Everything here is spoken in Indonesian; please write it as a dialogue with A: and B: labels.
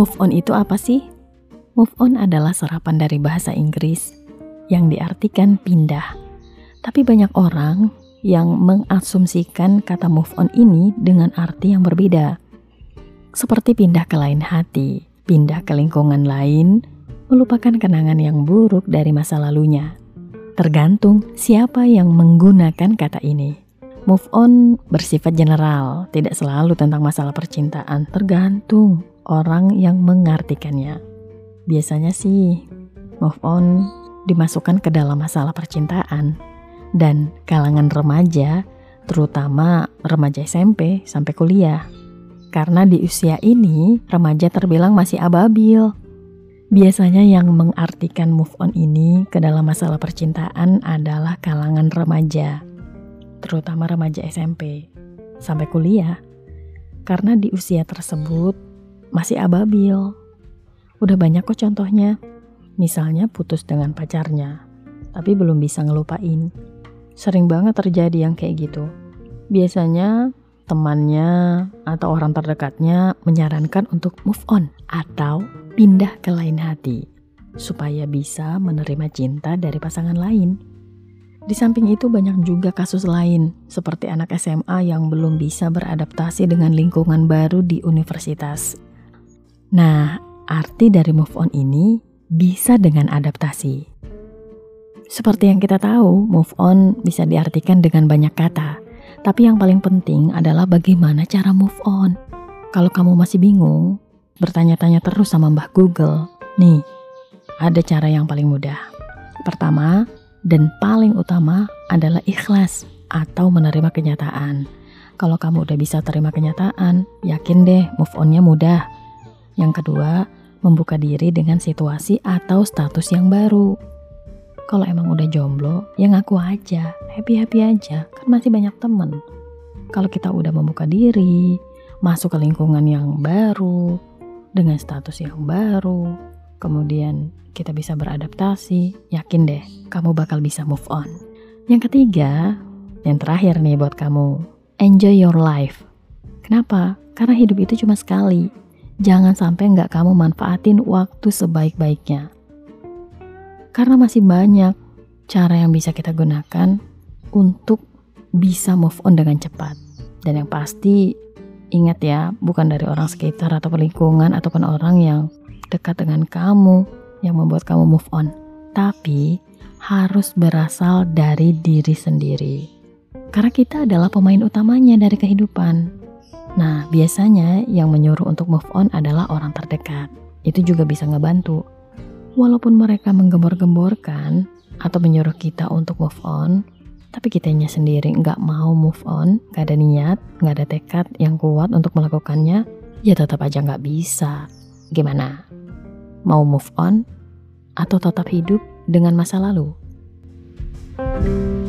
A: Move on itu apa sih? Move on adalah serapan dari bahasa Inggris yang diartikan pindah. Tapi banyak orang yang mengasumsikan kata move on ini dengan arti yang berbeda. Seperti pindah ke lain hati, pindah ke lingkungan lain, melupakan kenangan yang buruk dari masa lalunya. Tergantung siapa yang menggunakan kata ini. Move on bersifat general, tidak selalu tentang masalah percintaan, tergantung orang yang mengartikannya. Biasanya sih, move on dimasukkan ke dalam masalah percintaan dan kalangan remaja, terutama remaja SMP sampai kuliah. Karena di usia ini, remaja terbilang masih ababil. Biasanya yang mengartikan move on ini ke dalam masalah percintaan adalah kalangan remaja, terutama remaja SMP sampai kuliah. Karena di usia tersebut masih ababil. Udah banyak kok contohnya. Misalnya putus dengan pacarnya, tapi belum bisa ngelupain. Sering banget terjadi yang kayak gitu. Biasanya temannya atau orang terdekatnya menyarankan untuk move on atau pindah ke lain hati supaya bisa menerima cinta dari pasangan lain. Di samping itu banyak juga kasus lain seperti anak SMA yang belum bisa beradaptasi dengan lingkungan baru di universitas. Nah, arti dari move on ini bisa dengan adaptasi. Seperti yang kita tahu, move on bisa diartikan dengan banyak kata. Tapi yang paling penting adalah bagaimana cara move on. Kalau kamu masih bingung, bertanya-tanya terus sama Mbah Google. Nih, ada cara yang paling mudah. Pertama, dan paling utama adalah ikhlas atau menerima kenyataan. Kalau kamu udah bisa terima kenyataan, yakin deh move onnya mudah. Yang kedua, membuka diri dengan situasi atau status yang baru kalau emang udah jomblo, ya ngaku aja, happy-happy aja, kan masih banyak temen. Kalau kita udah membuka diri, masuk ke lingkungan yang baru, dengan status yang baru, kemudian kita bisa beradaptasi, yakin deh kamu bakal bisa move on. Yang ketiga, yang terakhir nih buat kamu, enjoy your life. Kenapa? Karena hidup itu cuma sekali. Jangan sampai nggak kamu manfaatin waktu sebaik-baiknya. Karena masih banyak cara yang bisa kita gunakan untuk bisa move on dengan cepat. Dan yang pasti ingat ya, bukan dari orang sekitar atau lingkungan ataupun orang yang dekat dengan kamu yang membuat kamu move on. Tapi harus berasal dari diri sendiri. Karena kita adalah pemain utamanya dari kehidupan. Nah, biasanya yang menyuruh untuk move on adalah orang terdekat. Itu juga bisa ngebantu Walaupun mereka menggembor-gemborkan atau menyuruh kita untuk move on, tapi kitanya sendiri nggak mau move on, nggak ada niat, nggak ada tekad yang kuat untuk melakukannya, ya tetap aja nggak bisa. Gimana? Mau move on atau tetap hidup dengan masa lalu? thank you